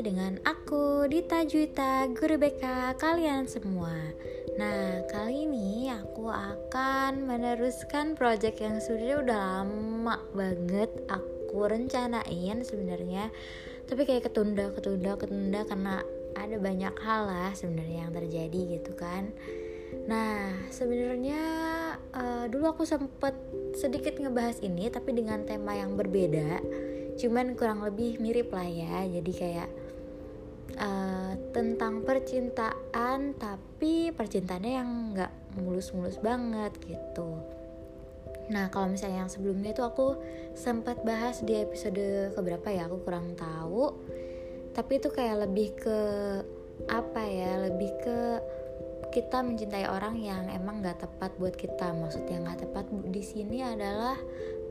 dengan aku Dita Juita, guru BK kalian semua. Nah, kali ini aku akan meneruskan project yang sudah udah lama banget aku rencanain sebenarnya. Tapi kayak ketunda, ketunda, ketunda karena ada banyak hal lah sebenarnya yang terjadi gitu kan. Nah, sebenarnya uh, dulu aku sempet sedikit ngebahas ini tapi dengan tema yang berbeda cuman kurang lebih mirip lah ya jadi kayak tentang percintaan tapi percintaannya yang nggak mulus-mulus banget gitu. Nah kalau misalnya yang sebelumnya itu aku sempat bahas di episode keberapa ya aku kurang tahu. Tapi itu kayak lebih ke apa ya lebih ke kita mencintai orang yang emang nggak tepat buat kita. Maksudnya nggak tepat di sini adalah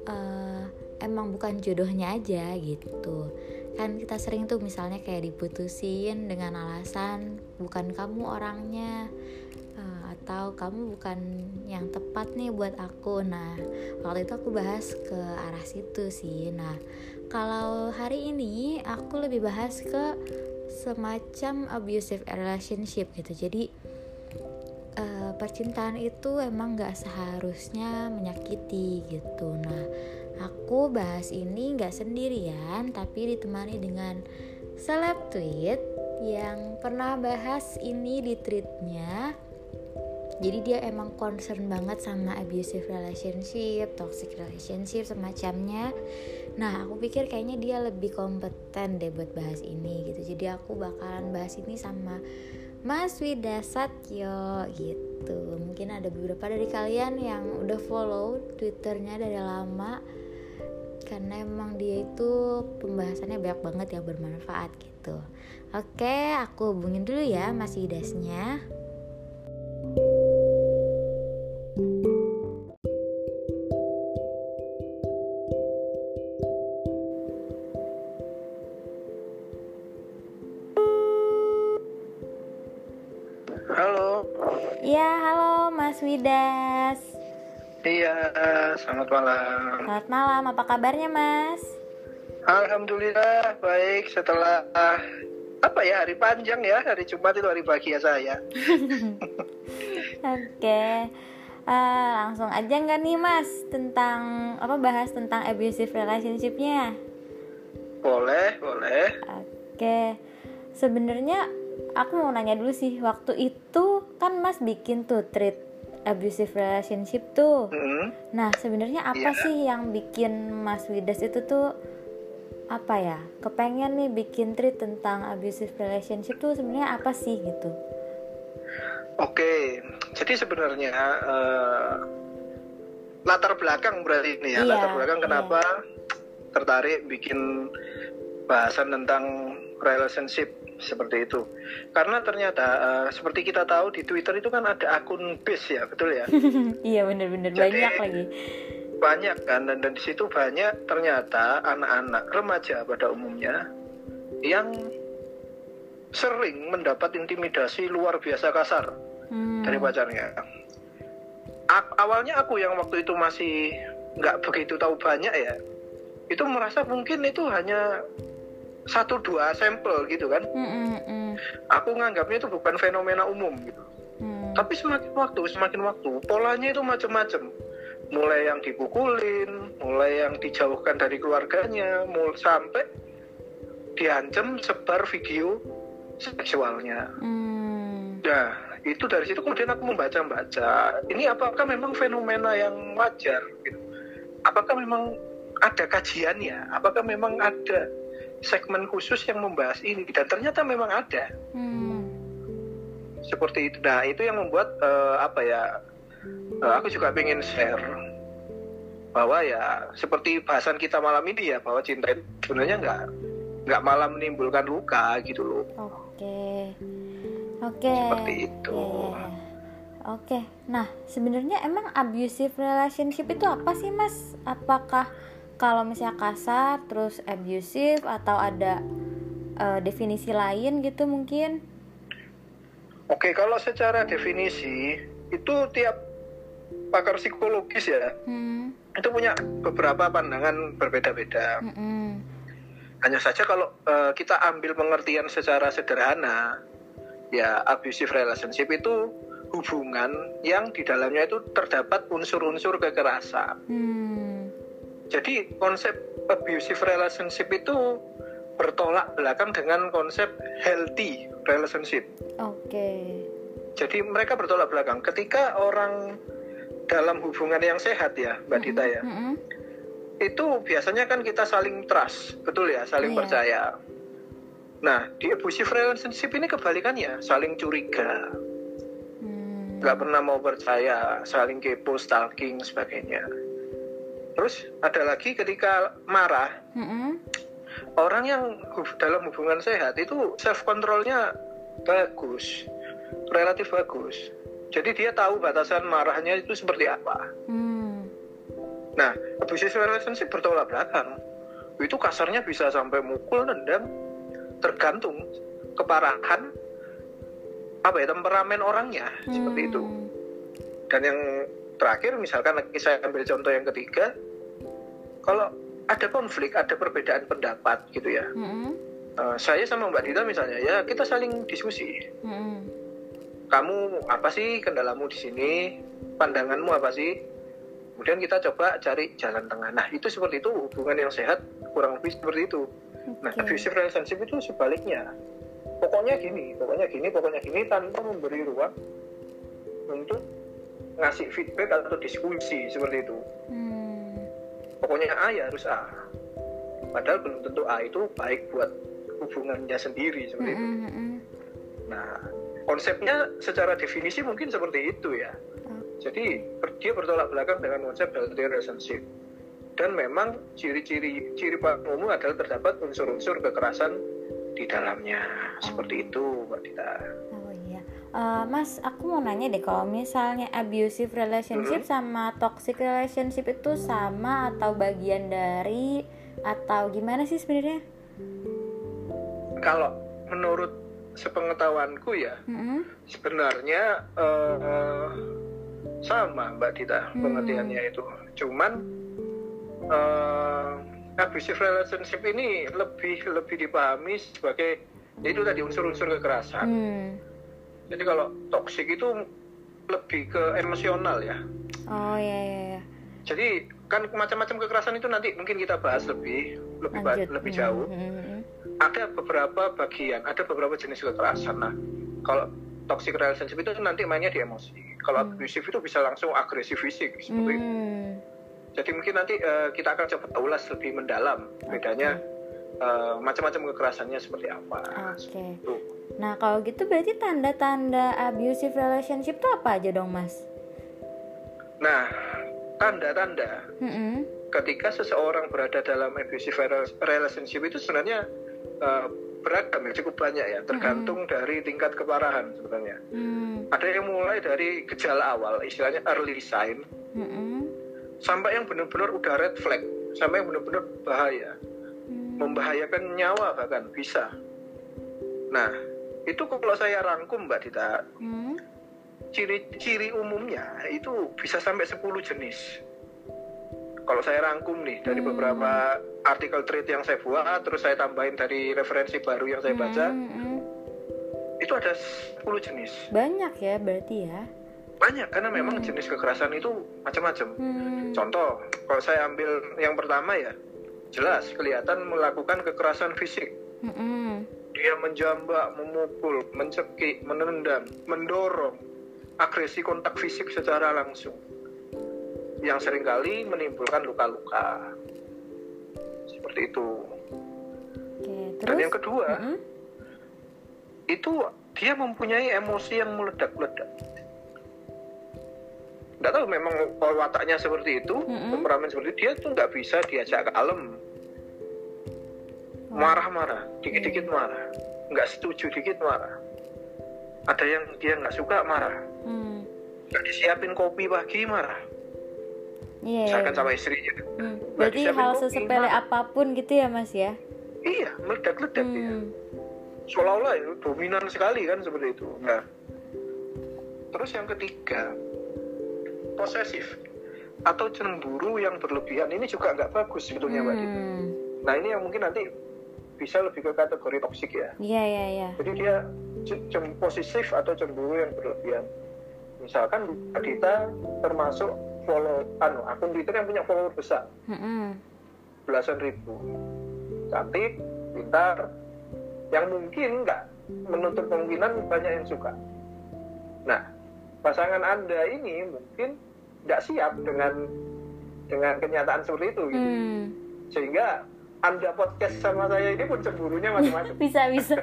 uh, emang bukan jodohnya aja gitu kan kita sering tuh misalnya kayak diputusin dengan alasan bukan kamu orangnya uh, atau kamu bukan yang tepat nih buat aku. Nah waktu itu aku bahas ke arah situ sih. Nah kalau hari ini aku lebih bahas ke semacam abusive relationship gitu. Jadi uh, percintaan itu emang gak seharusnya menyakiti gitu. Nah Aku bahas ini gak sendirian, tapi ditemani dengan seleb tweet yang pernah bahas ini di tweetnya. Jadi dia emang concern banget sama abusive relationship, toxic relationship semacamnya. Nah, aku pikir kayaknya dia lebih kompeten deh buat bahas ini gitu. Jadi aku bakalan bahas ini sama Mas Wida Satyo gitu. Mungkin ada beberapa dari kalian yang udah follow Twitternya dari lama karena emang dia itu pembahasannya banyak banget yang bermanfaat gitu. Oke, aku hubungin dulu ya Mas Idasnya. Iya, selamat malam. Selamat malam, apa kabarnya Mas? Alhamdulillah baik setelah apa ya hari panjang ya hari Jumat itu hari bahagia saya. Oke, okay. uh, eh, langsung aja nggak nih Mas tentang apa bahas tentang abusive relationshipnya? Boleh, boleh. Oke, okay. sebenarnya aku mau nanya dulu sih waktu itu kan Mas bikin tuh treat abusive relationship tuh. Mm-hmm. Nah, sebenarnya apa yeah. sih yang bikin Mas Widas itu tuh apa ya? Kepengen nih bikin treat tentang abusive relationship tuh sebenarnya apa sih gitu? Oke, okay. jadi sebenarnya uh, latar belakang berarti ini ya, yeah, latar belakang iya. kenapa yeah. tertarik bikin bahasan tentang relationship seperti itu. Karena ternyata uh, seperti kita tahu di Twitter itu kan ada akun base ya, betul ya? iya benar-benar banyak lagi. Banyak kan dan, dan di situ banyak ternyata anak-anak remaja pada umumnya yang sering mendapat intimidasi luar biasa kasar hmm. dari pacarnya. A awalnya aku yang waktu itu masih nggak begitu tahu banyak ya, itu merasa mungkin itu hanya satu dua sampel gitu kan. Mm, mm, aku nganggapnya itu bukan fenomena umum gitu. Mm. tapi semakin waktu semakin waktu polanya itu macam-macam. Mulai yang dipukulin mulai yang dijauhkan dari keluarganya mulai sampai diancam sebar video seksualnya. Mm. nah itu dari situ kemudian aku membaca-baca ini apakah memang fenomena yang wajar gitu? Apakah memang ada kajiannya? Apakah memang ada segmen khusus yang membahas ini dan ternyata memang ada. Hmm. seperti itu. Nah itu yang membuat uh, apa ya uh, aku juga ingin share bahwa ya seperti bahasan kita malam ini ya bahwa cinta itu sebenarnya nggak nggak malah menimbulkan luka gitu loh. Oke. Oke. Seperti itu. Yeah. Oke. Nah sebenarnya emang abusive relationship itu apa sih mas? Apakah kalau misalnya kasar terus abusive atau ada uh, definisi lain gitu mungkin oke kalau secara definisi itu tiap pakar psikologis ya hmm. itu punya beberapa pandangan berbeda-beda hmm. Hanya saja kalau uh, kita ambil pengertian secara sederhana, ya abusive relationship itu hubungan yang di dalamnya itu terdapat unsur-unsur kekerasan. Hmm. Jadi konsep abusive relationship itu bertolak belakang dengan konsep healthy relationship. Oke. Okay. Jadi mereka bertolak belakang. Ketika orang dalam hubungan yang sehat ya, Mbak mm -hmm. Dita ya. Mm -hmm itu biasanya kan kita saling trust, betul ya, saling yeah. percaya. Nah, di abusive relationship ini kebalikannya, saling curiga, hmm. nggak pernah mau percaya, saling kepo, stalking, sebagainya. Terus ada lagi ketika marah, -hmm. orang yang dalam hubungan sehat itu self controlnya bagus, relatif bagus. Jadi dia tahu batasan marahnya itu seperti apa. Hmm Nah, abusive relationship bertolak belakang. Itu kasarnya bisa sampai mukul, nendang, tergantung keparahan apa ya temperamen orangnya hmm. seperti itu. Hmm. Dan yang terakhir misalkan saya ambil contoh yang ketiga, kalau ada konflik, ada perbedaan pendapat gitu ya. Hmm. Uh, saya sama Mbak Dita misalnya ya kita saling diskusi. Hmm. Kamu apa sih kendalamu di sini? Pandanganmu apa sih? kemudian kita coba cari jalan tengah nah itu seperti itu hubungan yang sehat kurang lebih seperti itu okay. nah abusive relationship itu sebaliknya pokoknya gini pokoknya gini pokoknya gini tanpa memberi ruang untuk ngasih feedback atau diskusi seperti itu hmm. Pokoknya A ya harus A padahal belum tentu A itu baik buat hubungannya sendiri seperti itu hmm, hmm, hmm. nah konsepnya secara definisi mungkin seperti itu ya jadi dia bertolak belakang dengan konsep healthy relationship. Dan memang ciri-ciri ciri umum adalah terdapat unsur-unsur kekerasan di dalamnya. Seperti itu, Mbak Dita. Oh. Uh, mas, aku mau nanya deh kalau misalnya abusive relationship sama toxic relationship itu sama atau bagian dari atau gimana sih sebenarnya? Kalau menurut sepengetahuanku ya, -hmm. sebenarnya uh, sama Mbak Dita hmm. pengertiannya itu cuman uh, abusive relationship ini lebih lebih dipahami sebagai ya itu tadi unsur-unsur kekerasan hmm. Jadi kalau toxic itu lebih ke emosional ya oh ya ya, ya. jadi kan macam-macam kekerasan itu nanti mungkin kita bahas lebih lebih Lanjut. lebih jauh hmm, hmm, hmm. ada beberapa bagian ada beberapa jenis kekerasan nah kalau toxic relationship itu nanti mainnya di emosi kalau hmm. abusif itu bisa langsung agresif fisik seperti hmm. itu. Jadi mungkin nanti uh, kita akan coba ulas lebih mendalam bedanya uh, macam-macam kekerasannya seperti apa. Oke. Okay. Nah kalau gitu berarti tanda-tanda abusive relationship itu apa aja dong mas? Nah tanda-tanda -hmm. ketika seseorang berada dalam abusive relationship itu sebenarnya uh, beragam ya cukup banyak ya tergantung -hmm. dari tingkat keparahan sebenarnya. Mm ada yang mulai dari gejala awal istilahnya early sign mm-hmm. sampai yang benar-benar udah red flag sampai yang benar-benar bahaya mm. membahayakan nyawa bahkan bisa nah itu kalau saya rangkum mbak Dita mm. ciri-ciri umumnya itu bisa sampai 10 jenis kalau saya rangkum nih dari mm. beberapa artikel trade yang saya buat terus saya tambahin dari referensi baru yang saya baca mm-hmm itu ada 10 jenis. Banyak ya berarti ya? Banyak karena memang hmm. jenis kekerasan itu macam-macam. Hmm. Contoh, kalau saya ambil yang pertama ya, jelas kelihatan melakukan kekerasan fisik. Hmm. Dia menjambak, memukul, mencekik, menendang, mendorong, agresi kontak fisik secara langsung. Yang sering kali menimbulkan luka-luka. Seperti itu. Oke, terus? Dan yang kedua, mm -hmm itu dia mempunyai emosi yang meledak-ledak. Nggak tahu memang kalau wataknya seperti itu, mm-hmm. temperamen seperti itu, dia tuh nggak bisa diajak kalem. Marah-marah, dikit-dikit marah. Nggak setuju dikit marah. Ada yang dia nggak suka marah. Mm. Nggak disiapin kopi pagi marah. Yeah. Misalkan sama istrinya. Hmm. Berarti hal sesepele apa pun gitu ya mas ya? Iya, meledak-ledak hmm. dia seolah-olah itu dominan sekali kan seperti itu nah terus yang ketiga posesif atau cemburu yang berlebihan ini juga nggak bagus sebetulnya mbak hmm. nah ini yang mungkin nanti bisa lebih ke kategori toksik ya. Iya iya iya. Jadi dia cem- posesif atau cemburu yang berlebihan. Misalkan Adita termasuk follow anu akun Twitter yang punya follower besar, Mm-mm. belasan ribu. Cantik, pintar, yang mungkin nggak menutup kemungkinan banyak yang suka. Nah, pasangan Anda ini mungkin nggak siap dengan dengan kenyataan seperti itu gitu. Hmm. Sehingga Anda podcast sama saya ini pun cemburunya macam-macam. Bisa bisa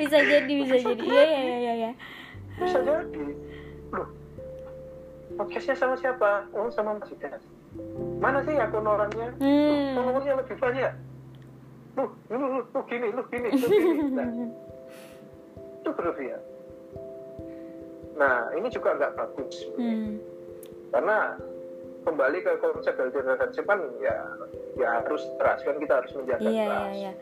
bisa jadi bisa jadi. Iya iya iya iya. iya. bisa jadi loh podcastnya sama siapa oh sama Mas Idas mana sih akun orangnya Hmm. followernya lebih banyak lu lu lu, lu gini lu gini lu gini nah, itu berlebihan nah ini juga nggak bagus Hmm. karena kembali ke konsep healthy relationship kan ya ya harus trust kan kita harus menjaga Iya, trust iya, iya.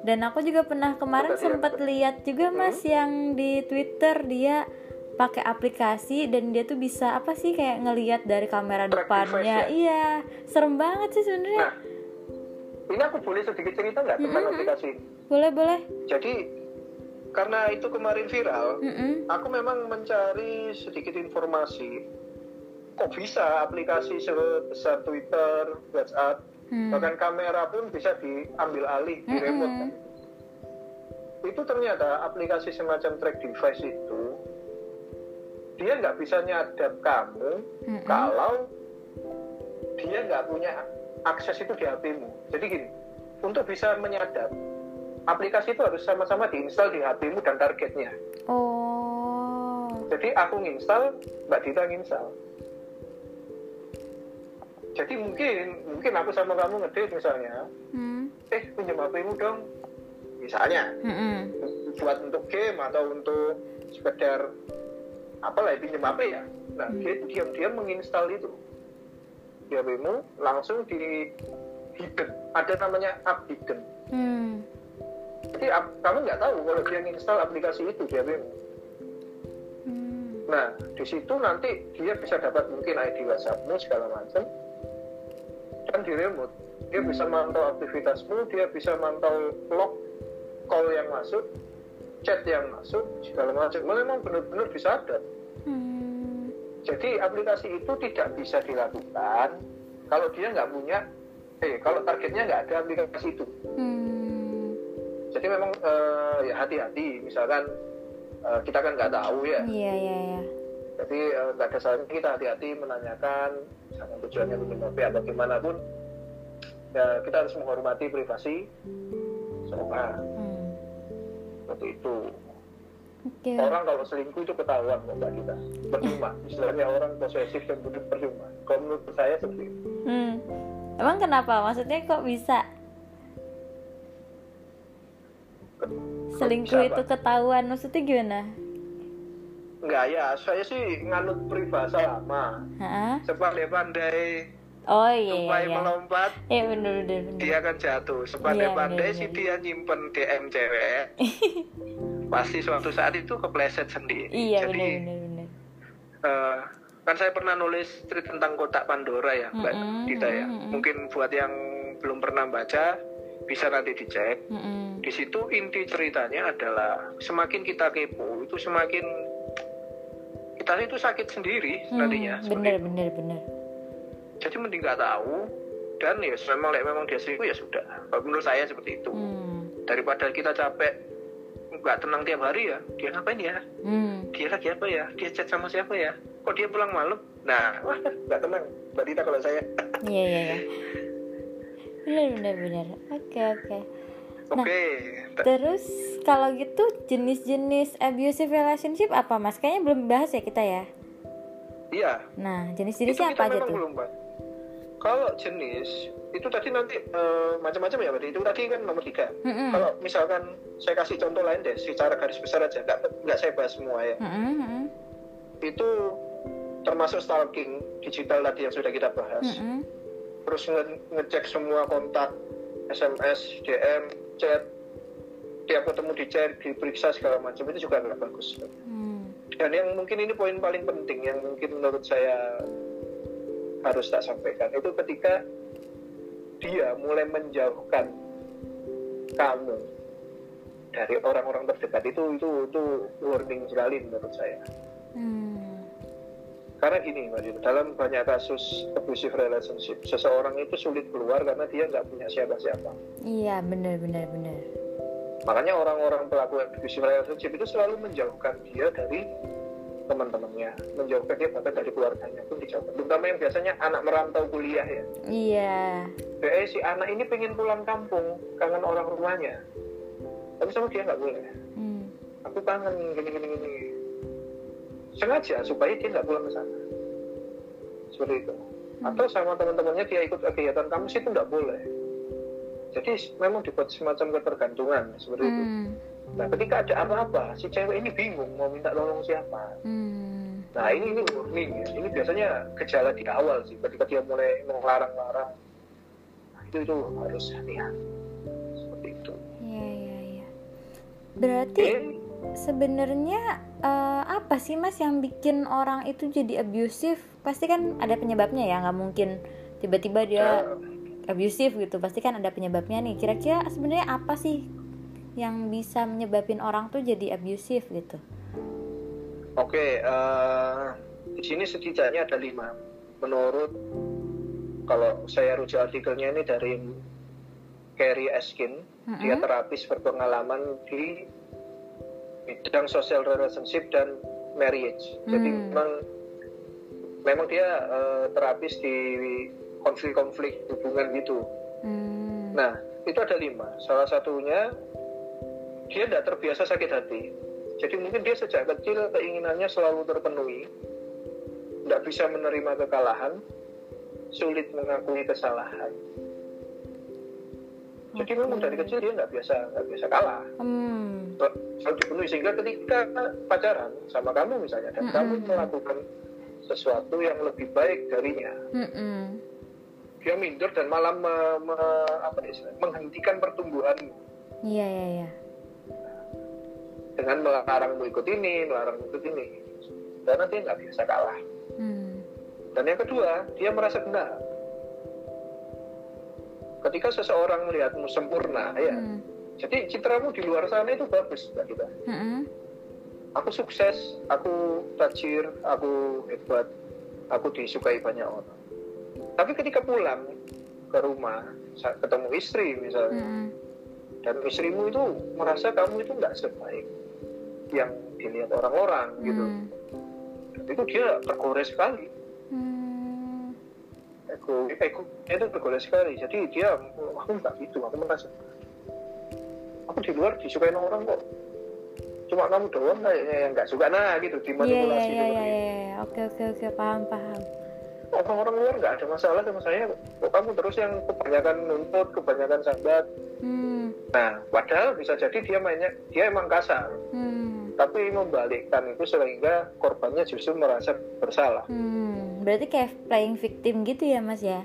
Dan aku juga pernah kemarin iya, sempat lihat juga Mas yang di Twitter dia pakai aplikasi dan dia tuh bisa apa sih kayak ngelihat dari kamera Track depannya. device Iya, serem banget sih sebenarnya. nah ini aku boleh sedikit cerita nggak tentang Mm-mm. aplikasi ini Boleh boleh. jadi karena itu kemarin viral Mm-mm. aku memang mencari sedikit informasi kok bisa aplikasi sebesar Twitter, WhatsApp, Hmm. bahkan kamera pun bisa diambil alih di Mm-mm. remote. kan. Itu ternyata aplikasi semacam track device itu dia nggak bisa nyadap kamu Mm-mm. kalau dia nggak punya akses itu di HPmu. Jadi gini, untuk bisa menyadap aplikasi itu harus sama-sama diinstal di HPmu dan targetnya. Oh. Jadi aku nginstal, Mbak Dita nginstal. Jadi mungkin mungkin aku sama kamu ngedate misalnya, Hmm. eh pinjam HP-mu dong. Misalnya Mm-mm. buat untuk game atau untuk sekedar apa lah pinjam HP ya. Nah, dia itu diam-diam menginstal itu. Di HP-mu langsung di hidden. Ada namanya app hidden. Hmm. Jadi ap- kamu nggak tahu kalau dia nginstal aplikasi itu di HP-mu. Hmm. Nah, di situ nanti dia bisa dapat mungkin ID WhatsAppmu segala macam. Dan di remote, dia bisa mantau aktivitasmu, dia bisa mantau log call yang masuk, chat yang masuk, segala macam. Memang benar-benar bisa ada. Hmm. Jadi aplikasi itu tidak bisa dilakukan kalau dia nggak punya, eh kalau targetnya nggak ada aplikasi itu. Hmm. Jadi memang eh, ya hati-hati. Misalkan eh, kita kan nggak tahu ya. Iya iya iya. Jadi eh, nggak ada salahnya kita hati-hati menanyakan misalkan tujuannya pinjam HP atau gimana pun ya kita harus menghormati privasi seorang Hmm. seperti itu. Oke. Orang kalau selingkuh itu ketahuan kok mbak kita percuma. Istilahnya orang posesif dan bunuh percuma. Kalau menurut saya seperti itu. Hmm. Emang kenapa? Maksudnya kok bisa selingkuh itu ketahuan? Maksudnya gimana? Enggak ya, saya sih nganut peribahasa lama. Hah? Sepandai-pandai Oh iya tupai iya. melompat, Iya bener bener bener. dia akan jatuh. Sepandai-pandai Iya, sih bener, dia nyimpen DM cewek. Pasti suatu saat itu kepleset sendiri. Iya Jadi bener bener bener. eh, kan saya pernah nulis tweet tentang kotak Pandora ya, Mbak Mm-mm, Dita ya. mm-mm. Mungkin buat yang belum pernah baca bisa nanti dicek. Mm-mm. Di situ inti ceritanya adalah semakin kita kepo itu semakin kita itu sakit sendiri Hmm, nantinya. bener itu. bener bener. Jadi mending nggak tahu dan ya memang memang dia selingkuh ya sudah. Kalau menurut saya seperti itu. Hmm. Daripada kita capek nggak tenang tiap hari ya, dia ngapain ya? Hmm. Dia lagi apa ya? Dia chat sama siapa ya? Kok dia pulang malam? Nah, wah nggak tenang. Mbak Dita kalau saya. Iya iya iya. Bener bener bener. Oke oke. Nah, Oke. T- Terus kalau gitu jenis-jenis abusive relationship apa mas? Kayaknya belum bahas ya kita ya. Iya. Nah jenis-jenisnya apa aja tuh? belum. Kalau jenis itu tadi nanti eh, macam-macam ya, Mbak. Itu tadi kan nomor tiga. Mm-mm. Kalau misalkan saya kasih contoh lain deh, secara garis besar aja, nggak nggak saya bahas semua ya. Mm-mm, mm-mm, Itu termasuk stalking digital tadi yang sudah kita bahas. mm-mm. Terus nge- ngecek semua kontak, SMS, DM, chat, tiap ketemu di chat, diperiksa segala macam itu juga nggak bagus. Hmm. Dan yang mungkin ini poin paling penting yang mungkin menurut saya harus tak sampaikan itu ketika dia mulai menjauhkan kamu dari orang-orang terdekat itu itu itu warning sekali menurut saya Hmm. Karena gini mbak dalam banyak kasus abusive relationship seseorang itu sulit keluar karena dia nggak punya siapa-siapa Iya, benar benar benar. makanya orang-orang pelaku abusive relationship itu selalu menjauhkan dia dari teman-temannya menjauhkan dia bahkan dari keluarganya pun dijauhkan terutama yang biasanya anak merantau kuliah ya Iya. eh si anak ini pengen pulang kampung kangen orang rumahnya tapi sama dia nggak boleh Hmm. aku kangen gini gini gini sengaja supaya dia nggak pulang ke sana. Seperti itu. Atau sama teman-temannya dia ikut kegiatan kampus itu nggak boleh. Jadi memang dibuat semacam ketergantungan seperti itu. Hmm. nah ketika ada apa-apa si cewek ini bingung mau minta tolong siapa. Hmm. nah ini ini warning ya. Ini biasanya gejala di awal sih ketika dia mulai melarang-larang. Nah, itu itu harus hati-hati. Seperti itu. Iya, iya, iya. Berarti Oke. sebenarnya eh, apa sih Mas yang bikin orang itu jadi abusive? Pasti kan ada penyebabnya ya, nggak mungkin tiba-tiba dia abusive gitu. Pasti kan ada penyebabnya nih. Kira-kira sebenarnya apa sih yang bisa menyebabin orang tuh jadi abusive gitu? Oke, eh, di sini setidaknya ada lima. Menurut kalau saya rujuk artikelnya ini dari Carrie Eskin, Mm-mm. dia terapis berpengalaman di bidang social relationship dan marriage. Jadi Hmm. memang memang dia eh, terapis di konflik-konflik hubungan gitu. Hmm. Nah, itu ada lima. Salah satunya dia tidak terbiasa sakit hati. Jadi mungkin dia sejak kecil keinginannya selalu terpenuhi, tidak bisa menerima kekalahan, sulit mengakui kesalahan. Jadi memang dari kecil dia nggak biasa nggak biasa kalah, Hmm. selalu dipenuhi sehingga ketika pacaran sama kamu misalnya dan Mm-mm. kamu melakukan sesuatu yang lebih baik darinya, Mm-mm. dia minder dan malah me- me- apa ya menghentikan pertumbuhanmu. Iya, iya, iya. dengan melarangmu ikut ini, melarangmu ikut ini. Karena dia nggak biasa kalah. Hmm. Dan yang kedua, dia merasa benar. Ketika seseorang melihatmu sempurna, ya, Hmm. jadi citramu di luar sana itu bagus, mbak kita. Mm-mm. Aku sukses, aku tajir, aku hebat, aku disukai banyak orang. Tapi ketika pulang ke rumah, saat ketemu istri misalnya, Mm-mm. dan istrimu itu merasa kamu itu nggak sebaik yang dilihat orang-orang gitu. Hmm. itu dia tergores sekali Hmm. Ego ego itu tergores sekali jadi dia "Oh, aku nggak gitu aku merasa aku di luar disukai orang kok cuma kamu doang kayaknya yang nggak suka nah gitu dimanipulasi iya, seperti iya, itu. iya. Oke, oke, oke. Paham, paham. orang-orang luar nggak ada masalah sama saya kok kamu terus yang kebanyakan nuntut kebanyakan sahabat Hmm. nah padahal bisa jadi dia mainnya dia emang kasar Hmm. Tapi membalikkan itu sehingga korbannya justru merasa bersalah Hmm. Berarti kayak playing victim gitu ya, Mas ya?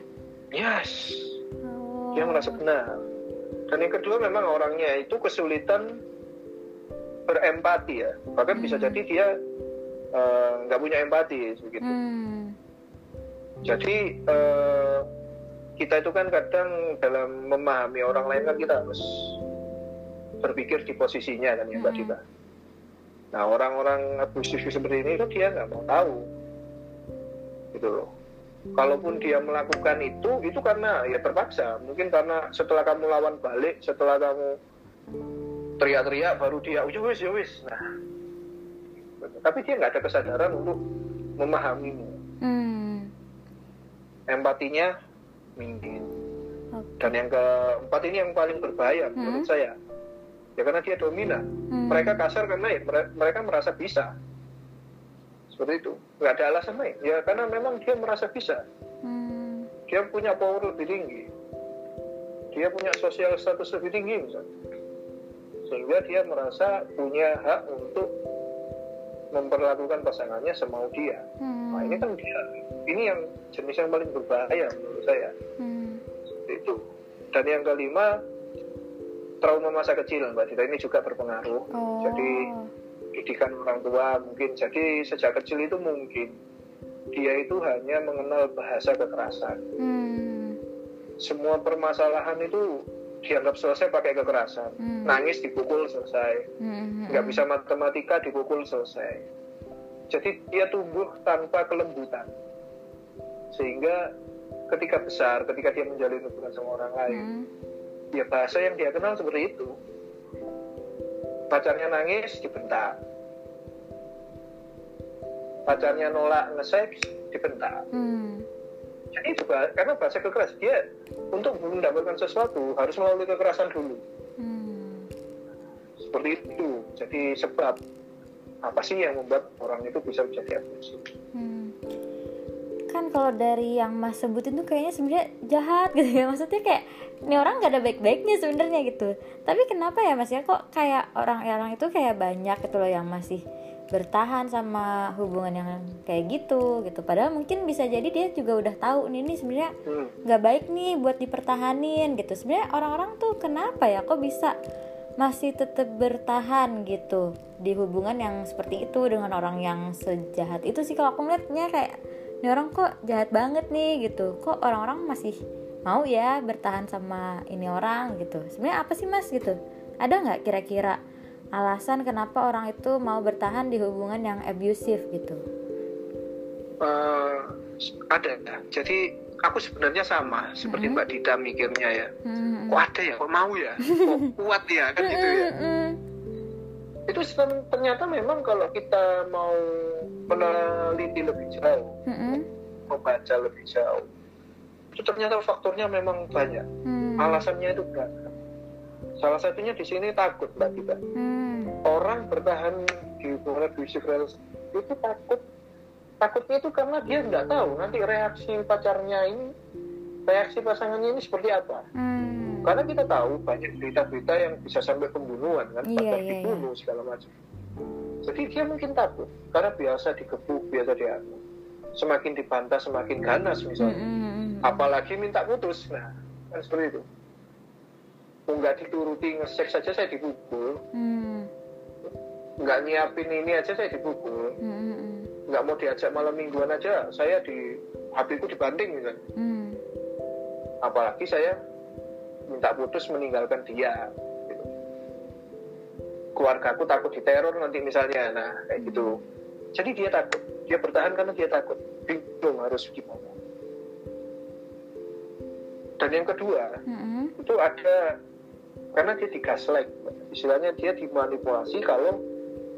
yes Oh. dia merasa benar dan yang kedua memang orangnya itu kesulitan berempati ya bahkan bisa Hmm. jadi dia eh, nggak punya empati begitu Hmm. jadi eh, kita itu kan kadang dalam memahami orang lain kan kita harus berpikir di posisinya kan ya mbak Hmm. Nah orang-orang abusif seperti ini itu dia nggak mau tahu. Gitu loh. Kalaupun dia melakukan itu itu karena ya terpaksa. Mungkin karena setelah kamu lawan balik setelah kamu teriak-teriak baru dia "Oh, ya wis ya wis. Nah. Tapi dia nggak ada kesadaran untuk memahamimu. Hmm. empatinya minim Oke. dan yang keempat ini yang paling berbahaya Hmm. menurut saya ya karena dia dominan. Hmm. mereka kasar karena ya mere- mereka merasa bisa. Seperti itu. Nggak ada alasan lain. Ya karena memang dia merasa bisa. Hmm. dia punya power lebih tinggi. Dia punya sosial status lebih tinggi misalnya. Sehingga dia merasa punya hak untuk memperlakukan pasangannya semau dia. Hmm. nah ini kan dia. Ini yang jenis yang paling berbahaya menurut saya. Hmm. Seperti itu. Dan yang kelima trauma masa kecil mbak Dita ini juga berpengaruh Oh. jadi didikan orang tua mungkin jadi sejak kecil itu mungkin dia itu hanya mengenal bahasa kekerasan Hmm. semua permasalahan itu dianggap selesai pakai kekerasan Hmm. nangis dipukul selesai Hmm. nggak bisa matematika dipukul selesai jadi dia tumbuh tanpa kelembutan sehingga ketika besar ketika dia menjalin hubungan sama orang lain Hmm. Ya bahasa yang dia kenal seperti itu pacarnya nangis dibentak pacarnya nolak nge-seks dibentak Hmm. jadi bah- karena bahasa kekeras dia untuk mendapatkan sesuatu harus melalui kekerasan dulu Hmm. seperti itu jadi sebab apa sih yang membuat orang itu bisa menjadi Hmm. Kan kalau dari yang Mas sebutin tuh kayaknya sebenarnya jahat gitu ya. Maksudnya kayak ini orang gak ada baik-baiknya sebenarnya gitu. Tapi kenapa ya Mas ya kok kayak orang-orang itu kayak banyak gitu loh yang masih bertahan sama hubungan yang kayak gitu gitu. Padahal mungkin bisa jadi dia juga udah tahu nih ini sebenarnya hmm. nggak baik nih buat dipertahanin gitu. Sebenarnya orang-orang tuh kenapa ya kok bisa masih tetap bertahan gitu di hubungan yang seperti itu dengan orang yang sejahat itu sih kalau aku ngeliatnya kayak ini orang kok jahat banget nih gitu. Kok orang-orang masih mau ya bertahan sama ini orang? gitu. Sebenarnya apa sih mas? gitu. Ada nggak kira-kira alasan kenapa orang itu mau bertahan di hubungan yang abusive? gitu. Eh, ada. Ya jadi aku sebenarnya sama seperti Hmm. Mbak Dita mikirnya ya. Hmm. kok ada ya? Kok mau ya? Kok kuat ya? Kan gitu ya. Mm-mm. Itu ternyata memang kalau kita mau meneliti lebih jauh Mm-mm. membaca lebih jauh itu ternyata faktornya memang banyak Hmm. alasannya itu beragam salah satunya di sini takut mbak Dita Hmm. orang bertahan di hubungan abusive relationship itu takut takutnya itu karena dia nggak tahu nanti reaksi pacarnya ini reaksi pasangannya ini seperti apa Hmm. Karena kita tahu banyak berita-berita yang bisa sampai pembunuhan kan? Iya, bahkan iya, dibunuh segala macam. Jadi dia mungkin takut. Karena biasa digebuk biasa dianu semakin dibantah semakin ganas misalnya. Mm-mm. apalagi minta putus. Nah kan seperti itu. Nggak dituruti ngesek saja saya dipukul. Hmm. nggak nyiapin ini aja saya dipukul. Mm-mm. nggak mau diajak malam mingguan aja saya di HP ku dibanting misalnya. Hmm. apalagi saya minta putus meninggalkan dia gitu. keluarga aku takut diteror nanti misalnya nah kayak gitu jadi dia takut dia bertahan karena dia takut bingung harus gimana dan yang kedua Mm-mm. itu ada karena dia digaslight istilahnya dia dimanipulasi kalau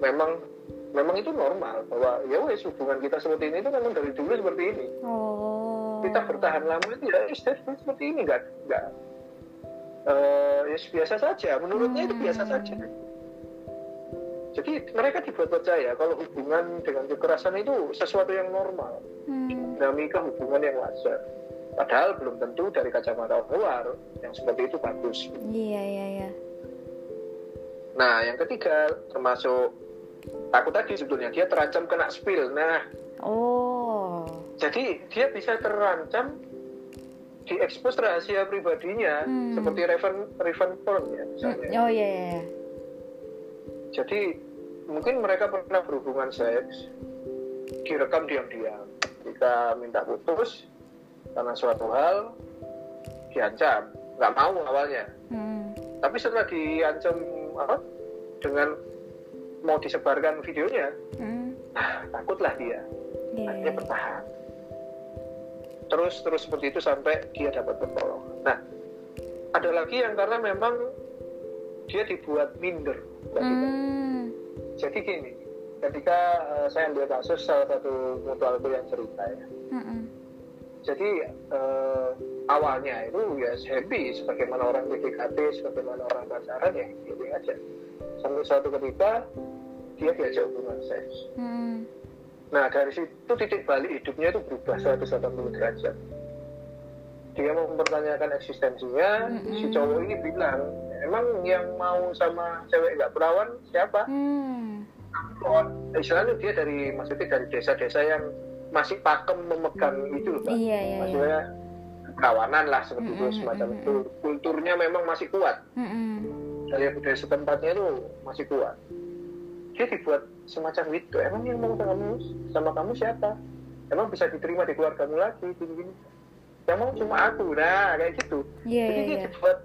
memang memang itu normal bahwa ya wes hubungan kita seperti ini itu memang dari dulu seperti ini Oh. kita bertahan lama itu ya seperti ini nggak nggak eh, ya biasa saja menurutnya itu biasa Hmm. saja jadi mereka dibuat percaya kalau hubungan dengan kekerasan itu sesuatu yang normal Hmm. dinamika hubungan yang wajar padahal belum tentu dari kacamata luar yang seperti itu bagus Iya iya iya. Nah, yang ketiga termasuk takut tadi sebetulnya dia terancam kena spill. Nah, Oh. jadi dia bisa terancam diekspos rahasia pribadinya Hmm. seperti Raven Raven porn ya misalnya. Mm, Oh iya iya. iya. Jadi mungkin mereka pernah berhubungan seks direkam diam-diam. Jika minta putus karena suatu hal diancam, nggak mau awalnya. Hmm. Tapi setelah diancam apa dengan mau disebarkan videonya, Hmm. ah, takutlah dia. Iya. akhirnya bertahan terus terus seperti itu sampai dia dapat pertolongan nah ada lagi yang karena memang dia dibuat minder. Hmm. jadi gini ketika eh, saya ambil kasus salah satu mutualku yang cerita ya Mm-mm. jadi eh, awalnya itu ya happy sebagaimana orang PDKT sebagaimana orang pacaran ya happy aja sampai suatu ketika dia diajak hubungan seks Hmm. Nah dari situ titik balik hidupnya itu berubah 180 derajat. Dia mempertanyakan eksistensinya, Mm-mm. si cowok ini bilang, emang yang mau sama cewek nggak perawan siapa? Hmm. Oh, istilahnya dia dari maksudnya dari desa-desa yang masih pakem memegang itu, Pak. Iya iya. iya. Maksudnya perawanan lah seperti itu Mm-mm, semacam mm-mm. itu. Kulturnya memang masih kuat. Mm-mm. Dari budaya setempatnya itu masih kuat. Dia dibuat semacam itu. Emang yang mau sama kamu, sama kamu siapa? Emang bisa diterima di keluargamu lagi? Gini-gini. Yang mau cuma aku. Nah, kayak gitu. Iya Jadi iya dia iya. dibuat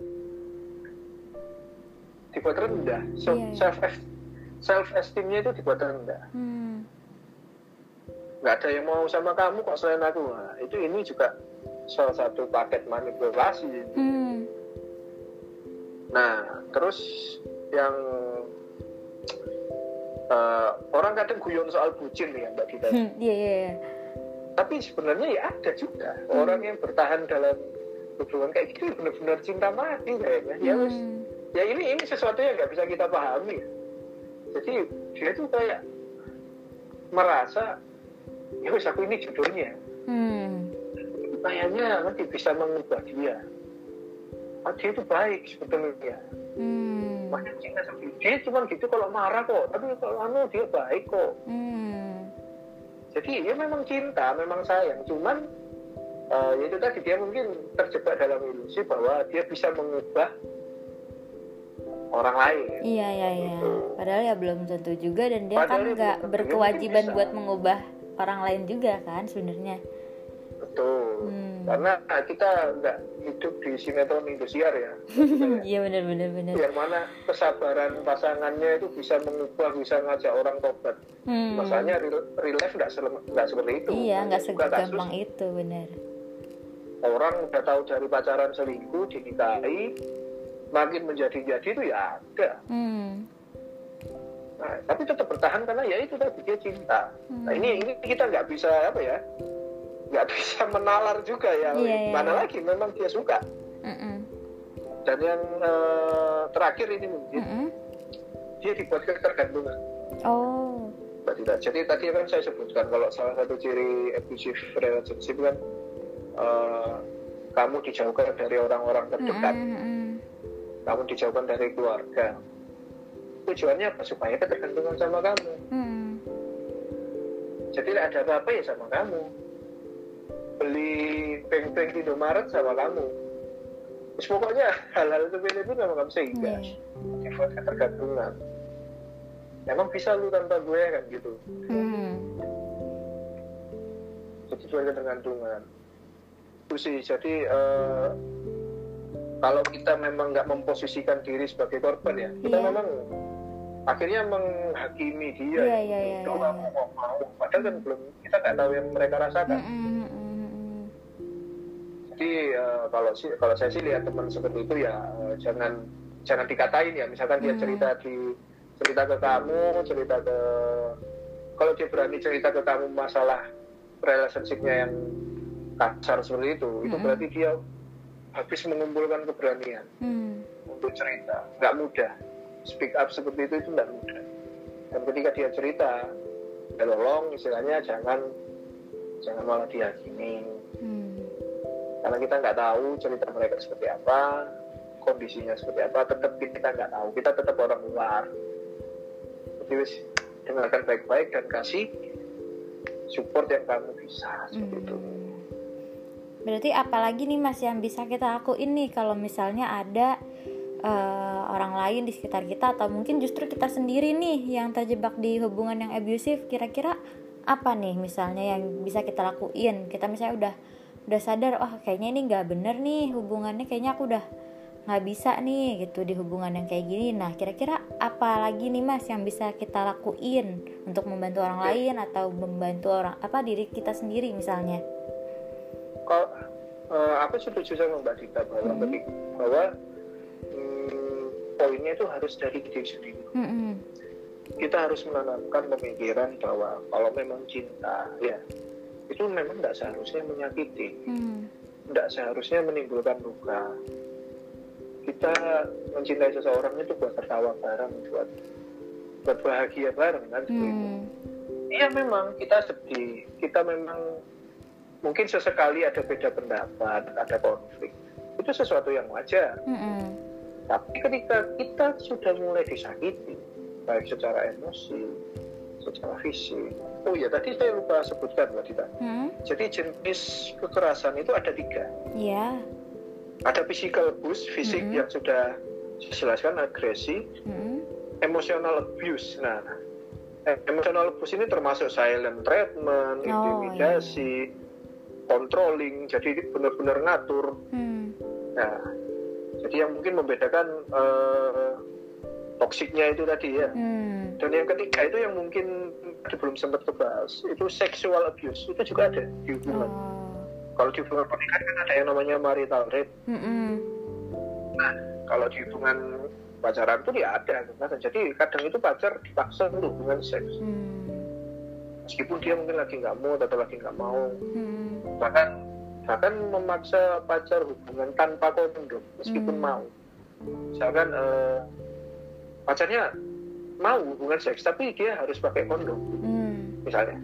dibuat rendah so, Iya, iya. self self esteemnya itu dibuat rendah Hmm. nggak ada yang mau sama kamu kok selain aku nah, itu ini juga salah satu paket manipulasi Hmm. nah terus yang eh, orang kadang guyon soal bucin ya mbak Dita Hmm, Iya, iya, iya. tapi sebenarnya ya ada juga orang yang bertahan dalam hubungan kayak gitu benar-benar cinta mati kayaknya ya Hmm. ya ini ini sesuatu yang nggak bisa kita pahami jadi dia tuh kayak merasa ya wes aku ini jodohnya Hmm. kayaknya nanti bisa mengubah dia oh, dia itu baik sebetulnya Hmm. Cinta sama dia cuma gitu kalau marah kok tapi kalau anu dia baik kok Hmm. jadi ya memang cinta memang sayang cuman ya itu tadi dia mungkin terjebak dalam ilusi bahwa dia bisa mengubah orang lain Iya, iya, iya. Padahal ya belum tentu juga dan dia Padahal kan ya nggak tentu. berkewajiban buat mengubah orang lain juga kan sebenarnya. betul. Karena kita nggak hidup di sinetron Indosiar ya Iya benar benar benar. yang mana kesabaran pasangannya itu bisa mengubah bisa ngajak orang tobat Hmm. masalahnya real, real life nggak nggak seperti itu Iya, nggak segampang itu benar. orang udah tahu dari pacaran selingkuh dinikahi makin menjadi-jadi itu ya ada Hmm. Nah, tapi tetap bertahan karena ya itu tadi dia cinta. Hmm. Nah ini ini kita nggak bisa apa ya, nggak bisa menalar juga ya. Iya, iya, Mana iya. lagi memang dia suka. Mm-mm. Dan yang eh, terakhir ini mungkin Mm-mm. dia dibuat ketergantungan. Oh. Mbak Dita. Jadi tadi kan saya sebutkan kalau salah satu ciri abusive relationship kan eh, kamu dijauhkan dari orang-orang terdekat, Mm-mm. kamu dijauhkan dari keluarga. Tujuannya apa? Supaya ketergantungan sama kamu. Mm-mm. Jadi tidak ada apa-apa ya sama kamu. Beli peng-peng di Indomaret sama kamu. Terus pokoknya hal-hal itu itu sama kamu sehingga Iya. dibuat ketergantungan. Emang bisa lu tanpa gue kan gitu. Hmm. Jadi buat ketergantungan. Itu sih. Jadi eh, kalau kita memang nggak memposisikan diri sebagai korban ya, kita Iya. memang akhirnya menghakimi dia. Iya, iya, iya, Kalau iya. kamu kok mau, padahal kan belum kita nggak tahu yang mereka rasakan. Mm-mm, mm-mm. Jadi eh, kalau sih kalau saya sih lihat teman seperti itu ya eh, jangan jangan dikatain ya. Misalkan dia Hmm. cerita di cerita ke kamu, cerita ke kalau dia berani cerita ke kamu masalah relationship-nya yang kasar seperti itu, itu Hmm. berarti dia habis mengumpulkan keberanian Hmm. untuk cerita. Nggak mudah. Speak up seperti itu itu nggak mudah. Dan ketika dia cerita, ya tolong istilahnya jangan jangan malah dihakimi. Karena kita nggak tahu cerita mereka seperti apa kondisinya seperti apa tetap kita nggak tahu. Kita tetap orang luar. Jadi wis dengarkan baik-baik dan kasih support yang kamu bisa seperti itu. Hmm. Berarti apalagi nih Mas yang bisa kita lakuin nih kalau misalnya ada eh, orang lain di sekitar kita atau mungkin justru kita sendiri nih yang terjebak di hubungan yang abusive kira-kira apa nih misalnya yang bisa kita lakuin? Kita misalnya udah udah sadar oh kayaknya ini nggak bener nih hubungannya kayaknya aku udah nggak bisa nih gitu di hubungan yang kayak gini nah kira-kira apa lagi nih mas yang bisa kita lakuin untuk membantu orang lain atau membantu orang apa diri kita sendiri misalnya kalau eh, aku setuju sama Mbak Dita bahwa Mhm. ketik- bahwa hmm, poinnya itu harus dari diri sendiri Mm-mm. kita harus menanamkan pemikiran bahwa kalau memang cinta ya itu memang tidak seharusnya menyakiti Hmm. tidak seharusnya menimbulkan luka. Kita mencintai seseorang itu buat tertawa bareng, buat buat bahagia bareng kan. Hmm. Iya memang kita sedih, kita memang mungkin sesekali ada beda pendapat, ada konflik. Itu sesuatu yang wajar. Mm-mm. Tapi ketika kita sudah mulai disakiti, baik secara emosi, secara fisik. Oh ya tadi saya lupa sebutkan Mbak Dita. Hmm. Jadi jenis kekerasan itu ada tiga. Ya. ada physical abuse fisik Mhm. yang sudah saya jelaskan agresi Mm-mm. emotional abuse nah emotional abuse ini termasuk silent treatment Oh, intimidasi controlling jadi benar-benar ngatur Hmm. nah jadi yang mungkin membedakan eh, toksiknya itu tadi ya Hmm. dan yang ketiga itu yang mungkin belum sempat kebahas itu sexual abuse itu juga ada di hubungan Oh. kalau di hubungan pernikahan kan ada yang namanya marital rape Mm-mm. nah kalau di hubungan pacaran itu ya ada kekerasan. jadi kadang itu pacar dipaksa untuk hubungan seks Hmm. meskipun dia mungkin lagi nggak mau atau lagi nggak mau Hmm. bahkan bahkan memaksa pacar hubungan tanpa kondom meskipun Hmm. mau misalkan eh, pacarnya mau hubungan seks tapi dia harus pakai kondom Hmm. misalnya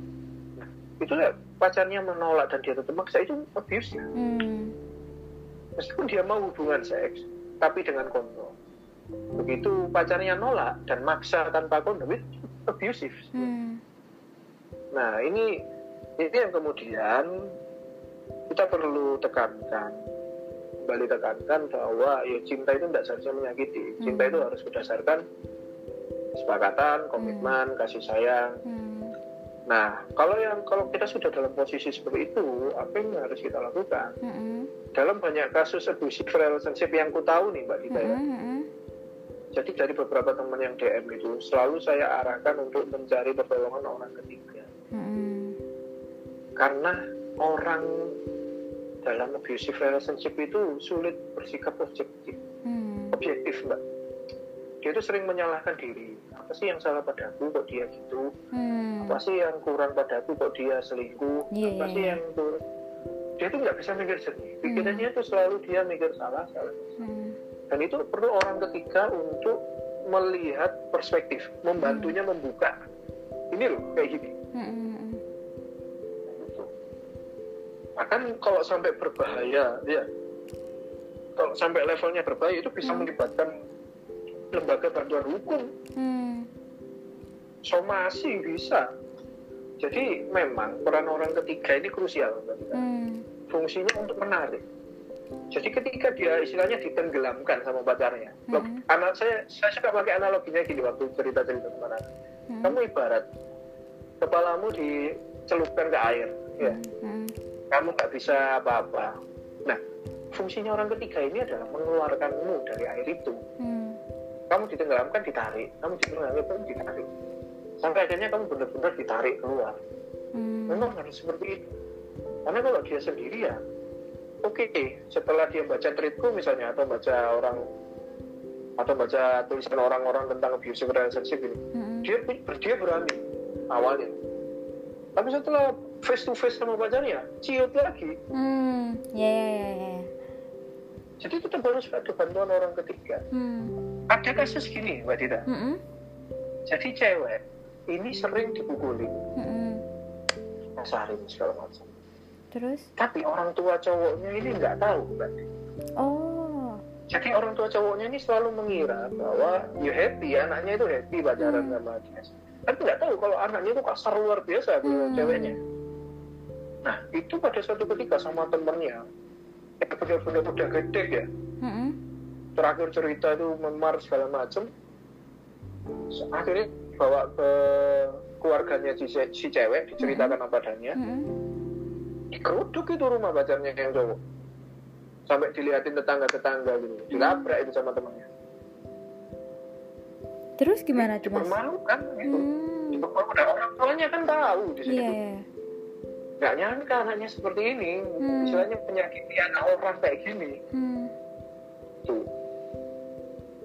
nah, itu ya pacarnya menolak dan dia tetap maksa itu abuse ya Hmm. meskipun dia mau hubungan seks tapi dengan kondom begitu pacarnya nolak dan maksa tanpa kondom itu abusive Hmm. nah ini ini yang kemudian kita perlu tekankan kembali tekankan bahwa ya cinta itu tidak seharusnya menyakiti cinta Hmm. itu harus berdasarkan kesepakatan komitmen kasih sayang Hmm. nah kalau yang kalau kita sudah dalam posisi seperti itu apa yang harus kita lakukan Hmm. dalam banyak kasus abusive relationship yang ku tahu nih mbak Dita ya Hmm. jadi dari beberapa teman yang DM itu selalu saya arahkan untuk mencari pertolongan orang ketiga Hmm. karena orang dalam abusive relationship itu sulit bersikap objektif. Hmm. objektif mbak. Dia itu sering menyalahkan diri. Apa sih yang salah padaku kok dia gitu? Hmm. apa sih yang kurang padaku kok dia selingkuh? Iya, apa iya, sih iya. yang kurang dia itu nggak bisa mikir jernih. Pikirannya itu selalu dia mikir salah salah. Hmm. dan itu perlu orang ketiga untuk melihat perspektif membantunya membuka. Ini loh kayak gini. Hmm. Bahkan kalau sampai berbahaya ya kalau sampai levelnya berbahaya itu bisa Hmm. melibatkan lembaga bantuan hukum Hmm. somasi bisa jadi memang peran orang ketiga ini krusial. Hmm. fungsinya untuk menarik jadi ketika dia istilahnya ditenggelamkan sama pacarnya Loh, Mhm. anak saya saya suka pakai analoginya gini waktu cerita cerita anak Hmm. kamu ibarat kepalamu dicelupkan ke air ya Hmm. Kamu nggak bisa apa-apa. Nah fungsinya orang ketiga ini adalah mengeluarkanmu dari air itu. Hmm. kamu ditenggelamkan ditarik. Kamu ditenggelamkan ditarik. Sampai akhirnya kamu benar-benar ditarik keluar. Hmm. memang harus seperti itu. Karena kalau dia sendiri ya oke setelah dia baca tweetku misalnya atau baca orang atau baca tulisan orang-orang tentang abusive relationship ini Hmm. dia dia berani awalnya tapi setelah face to face sama pacarnya ciut lagi Hmm. Ya ya ya ya. jadi tetap harus ada bantuan orang ketiga Hmm. ada kasus gini mbak Dita Hmm. jadi cewek ini sering dipukuli Hmm. kasarin segala macam Terus? tapi orang tua cowoknya ini nggak tahu mbak Oh. jadi orang tua cowoknya ini selalu mengira bahwa you happy anaknya itu happy pacaran Hmm. sama dia tapi nggak tahu kalau anaknya itu kasar luar biasa ke Hmm. ceweknya. Nah itu pada suatu ketika sama temennya yang benar-benar udah gede ya. Hmm. terakhir cerita itu memar segala macem. Akhirnya bawa ke keluarganya si, si cewek diceritakan apa adanya. Hmm. dikeruduk itu rumah pacarnya yang cowok. Sampai dilihatin tetangga-tetangga gitu. Dilabrak itu sama temannya Terus gimana tuh mas? dipermalukan gitu Hmm. dipermalukan orang tuanya kan tahu di situ Iya. iya. nggak nyangka anaknya seperti ini Hmm. istilahnya penyakiti anak orang kayak gini Hmm. tuh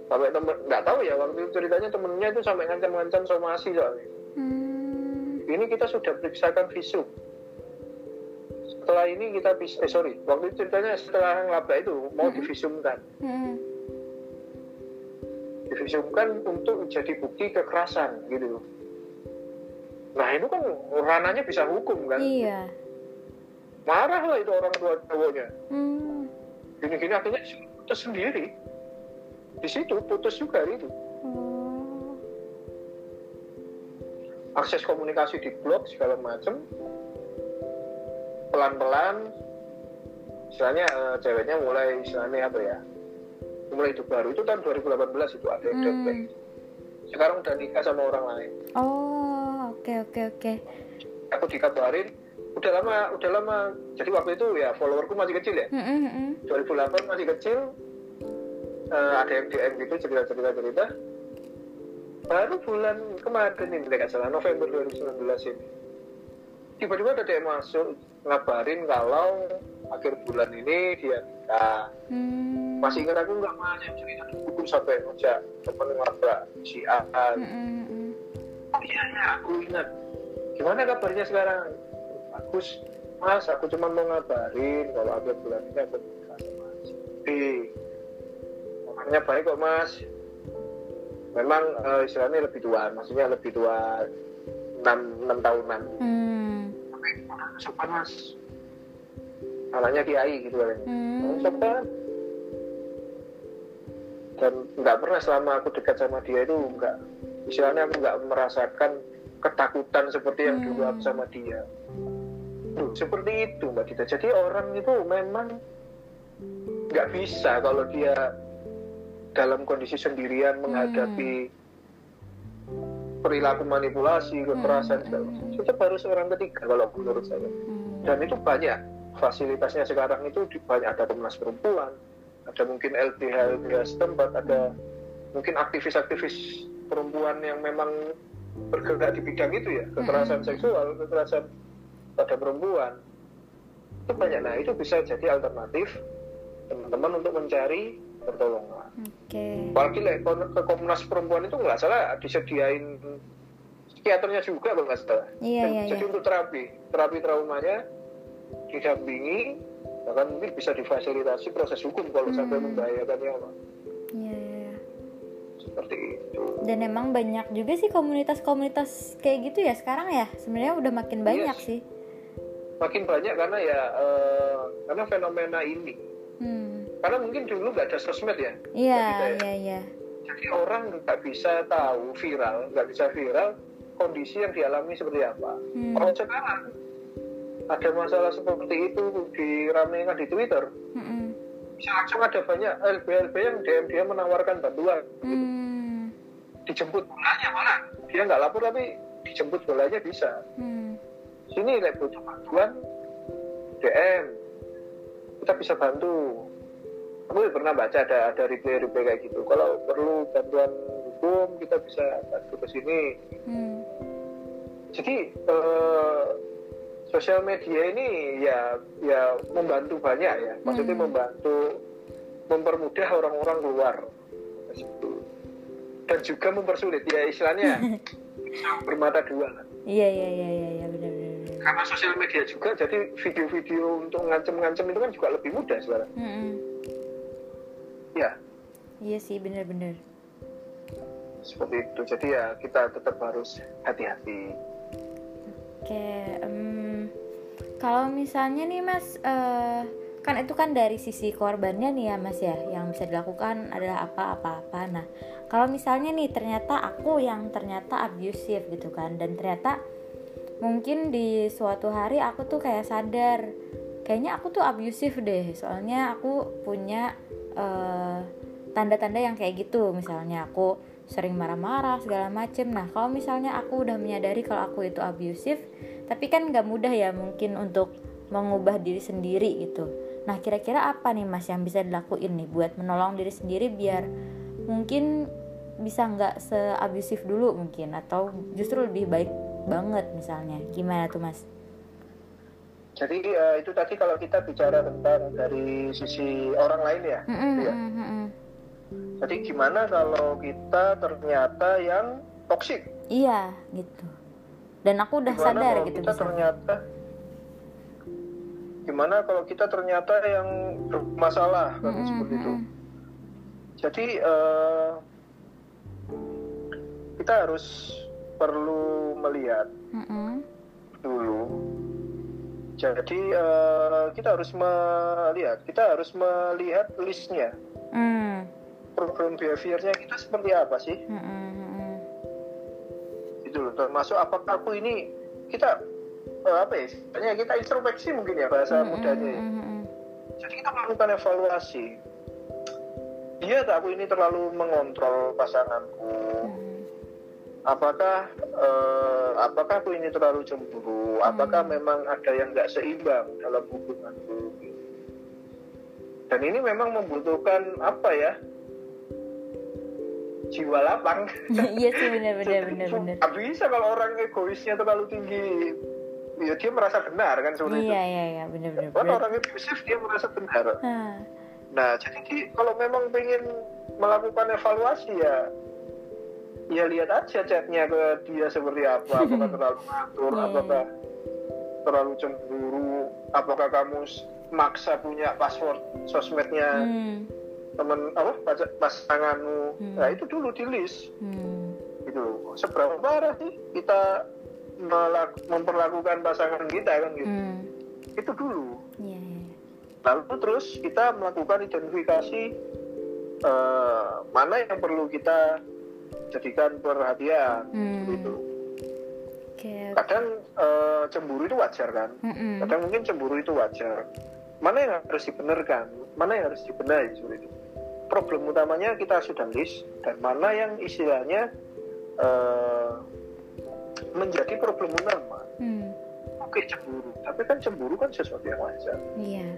sampai temen nggak tahu ya waktu itu ceritanya temennya itu sampai ngancam-ngancam somasi soalnya Hmm. ini kita sudah periksakan visum setelah ini kita bis eh sorry waktu itu ceritanya setelah ngelabrak itu mau Mhm. divisumkan Hmm. Divisumkan untuk menjadi bukti kekerasan gitu. Nah itu kan ranahnya bisa hukum kan? Iya. marah lah itu orang tua cowoknya. Hmm. gini-gini akhirnya disuruh putus sendiri. Di situ putus juga itu. Oh. akses komunikasi di blog segala macam pelan-pelan. Istilahnya eh, ceweknya mulai istilahnya apa ya mulai hidup baru itu tahun 2018 itu ada yang udah Hmm. mulai sekarang udah nikah sama orang lain Oh. Oke oke oke. aku dikabarin udah lama udah lama jadi waktu itu ya followerku masih kecil ya Hmm. Hmm. hmm. 2008 masih kecil eh, ada yang DM gitu cerita cerita cerita baru bulan kemarin ini tidak salah November 2019 ini tiba-tiba ada yang masuk ngabarin kalau akhir bulan ini dia nikah Hmm. Masih ingat aku nggak banyak cerita dulu sampai ngajak temen ngobrol si A. Oh iya ya aku ingat. Gimana kabarnya sekarang? Bagus mas. Aku cuma mau ngabarin kalau akhir bulan ini aku nikah sama si B orangnya baik kok mas. Memang eh, istilahnya lebih tua maksudnya lebih tua 6, 6 tahunan. Hmm. sopan mas. Anaknya kiai gitu kan. Hmm. sopan dan nggak pernah selama aku dekat sama dia itu nggak istilahnya aku nggak merasakan ketakutan seperti yang dulu aku sama dia. Duh, seperti itu mbak Dita. Jadi orang itu memang nggak bisa kalau dia dalam kondisi sendirian menghadapi perilaku manipulasi kekerasan segala macam. Tetap harus orang ketiga kalau menurut saya. Hmm. dan itu banyak fasilitasnya sekarang itu banyak ada komnas perempuan ada mungkin LBH LBH setempat ada mungkin aktivis-aktivis perempuan yang memang bergerak di bidang itu ya. Kekerasan seksual kekerasan pada perempuan. Itu banyak. Nah itu bisa jadi alternatif teman-teman untuk mencari pertolongan. Oke. apalagi like, ke Komnas Perempuan itu nggak salah disediain psikiaternya juga kalau nggak salah. Iya, Dan iya, jadi iya. untuk terapi. Terapi traumanya didampingi bahkan mungkin bisa difasilitasi proses hukum kalau sampai Hmm. membahayakan nyawa Iya, iya, iya. seperti itu Dan emang banyak juga sih komunitas-komunitas kayak gitu ya sekarang ya. Sebenarnya udah makin banyak Yes. sih. makin banyak karena ya eh, karena fenomena ini Hmm. karena mungkin dulu nggak ada sosmed ya Iya, ya. iya, iya. jadi orang nggak bisa tahu viral nggak bisa viral kondisi yang dialami seperti apa Hmm. kalau sekarang ada masalah seperti itu diramekan di Twitter. Bisa langsung ada banyak LB-LB yang DM dia menawarkan bantuan. Hmm. dijemput bolanya malah. Dia nggak lapor tapi dijemput bolanya bisa. Hmm. sini like butuh bantuan DM kita bisa bantu. Aku pernah baca ada ada reply reply kayak gitu. Kalau perlu bantuan hukum kita bisa bantu ke sini. Hmm. jadi eh, sosial media ini ya ya membantu banyak ya maksudnya Hmm. membantu mempermudah orang-orang keluar situ. dan juga mempersulit ya istilahnya bermata dua. Iya, iya, iya, iya, iya, benar, benar. karena sosial media juga jadi video-video untuk ngancem-ngancem itu kan juga lebih mudah sekarang Mm-mm. ya Iya sih, benar-benar. seperti itu jadi ya kita tetap harus hati-hati Oke, em, kalau misalnya nih Mas, eh, kan itu kan dari sisi korbannya nih ya Mas ya, yang bisa dilakukan adalah apa-apa-apa. Nah, kalau misalnya nih ternyata aku yang ternyata abusive gitu kan, dan ternyata mungkin di suatu hari aku tuh kayak sadar, kayaknya aku tuh abusive deh, soalnya aku punya eh, tanda-tanda yang kayak gitu, misalnya aku sering marah-marah segala macem. Nah, kalau misalnya aku udah menyadari kalau aku itu abusive, tapi kan nggak mudah ya mungkin untuk mengubah diri sendiri gitu. Nah, kira-kira apa nih Mas yang bisa dilakuin nih buat menolong diri sendiri biar mungkin bisa nggak se-abusif dulu mungkin atau justru lebih baik banget misalnya. Gimana tuh Mas? jadi eh, itu tadi kalau kita bicara tentang dari sisi orang lain ya Mm-mm, Iya. mm-mm, mm-mm. jadi gimana kalau kita ternyata yang toksik Iya, gitu. Dan aku udah Gimana sadar gitu kita misalnya. ternyata gimana kalau kita ternyata yang bermasalah kan Mm-mm, seperti itu jadi eh, kita harus perlu melihat Mm-mm. dulu jadi eh, kita harus melihat kita harus melihat listnya Mm. program behaviornya kita seperti apa sih mm-mm. Gitu loh. Termasuk apakah aku ini kita eh, apa ya istilahnya kita introspeksi mungkin ya bahasa mudanya ya. Jadi kita melakukan evaluasi. Dia tak aku ini terlalu mengontrol pasanganku. Apakah eh, apakah aku ini terlalu cemburu? Apakah memang ada yang nggak seimbang dalam hubunganku? Dan ini memang membutuhkan apa ya jiwa lapang. Iya sih benar benar benar benar. bisa kalau orang egoisnya terlalu tinggi. Ya dia merasa benar kan seperti iya itu. Iya iya benar benar Kan benar. orang abusif dia merasa benar. Ah, nah jadi di- kalau memang pengen melakukan evaluasi ya ya lihat aja chatnya ke dia seperti apa. Apakah terlalu ngatur Iya, apakah terlalu cemburu apakah kamu maksa punya password sosmednya. Hmm, temen apa pasanganmu Hmm. nah itu dulu di list hmm, gitu seberapa parah sih kita memperlakukan pasangan kita kan gitu? Hmm. itu dulu. Iya iya. Lalu terus kita melakukan identifikasi eh, mana yang perlu kita jadikan perhatian Hmm. gitu. Kadang eh, cemburu itu wajar kan? Mm-mm. kadang mungkin cemburu itu wajar. Mana yang harus dibenarkan? Mana yang harus dibenahi seperti itu problem utamanya kita sudah list dan mana yang istilahnya eh, menjadi problem utama. Hmm, oke cemburu. Tapi kan cemburu kan sesuatu yang wajar. Iya.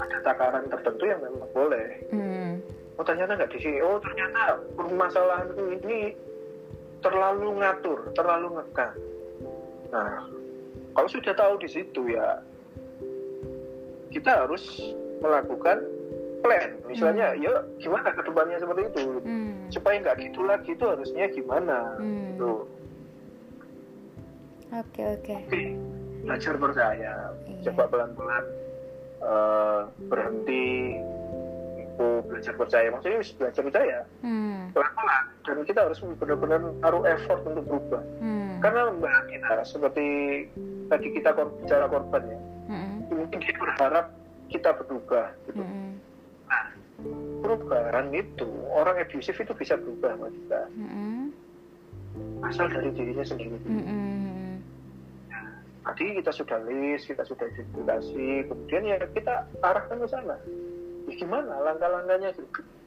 Ada takaran tertentu yang memang boleh. Hmm, oh ternyata nggak di sini oh ternyata permasalahan ini terlalu ngatur terlalu ngekang nah kalau sudah tahu di situ ya kita harus melakukan plan. Misalnya ya gimana ke depannya seperti itu? Hmm, supaya nggak gitu lagi itu harusnya gimana? Hmm. tuh oke oke. Oke belajar percaya. Iya. coba pelan-pelan eh, berhenti itu belajar percaya. Maksudnya harus belajar percaya. Hmm, pelan-pelan. Dan kita harus benar-benar taruh effort untuk berubah. Hmm, karena mbak kita seperti tadi kita bicara korban ya hmm, mungkin dia berharap kita berubah gitu. hmm, perubahan itu orang abusif itu bisa berubah mbak kita hmm, asal dari dirinya sendiri. Hmm, hmm, tadi kita sudah list kita sudah identifikasi kemudian ya kita arahkan ke sana. Ya gimana langkah-langkahnya?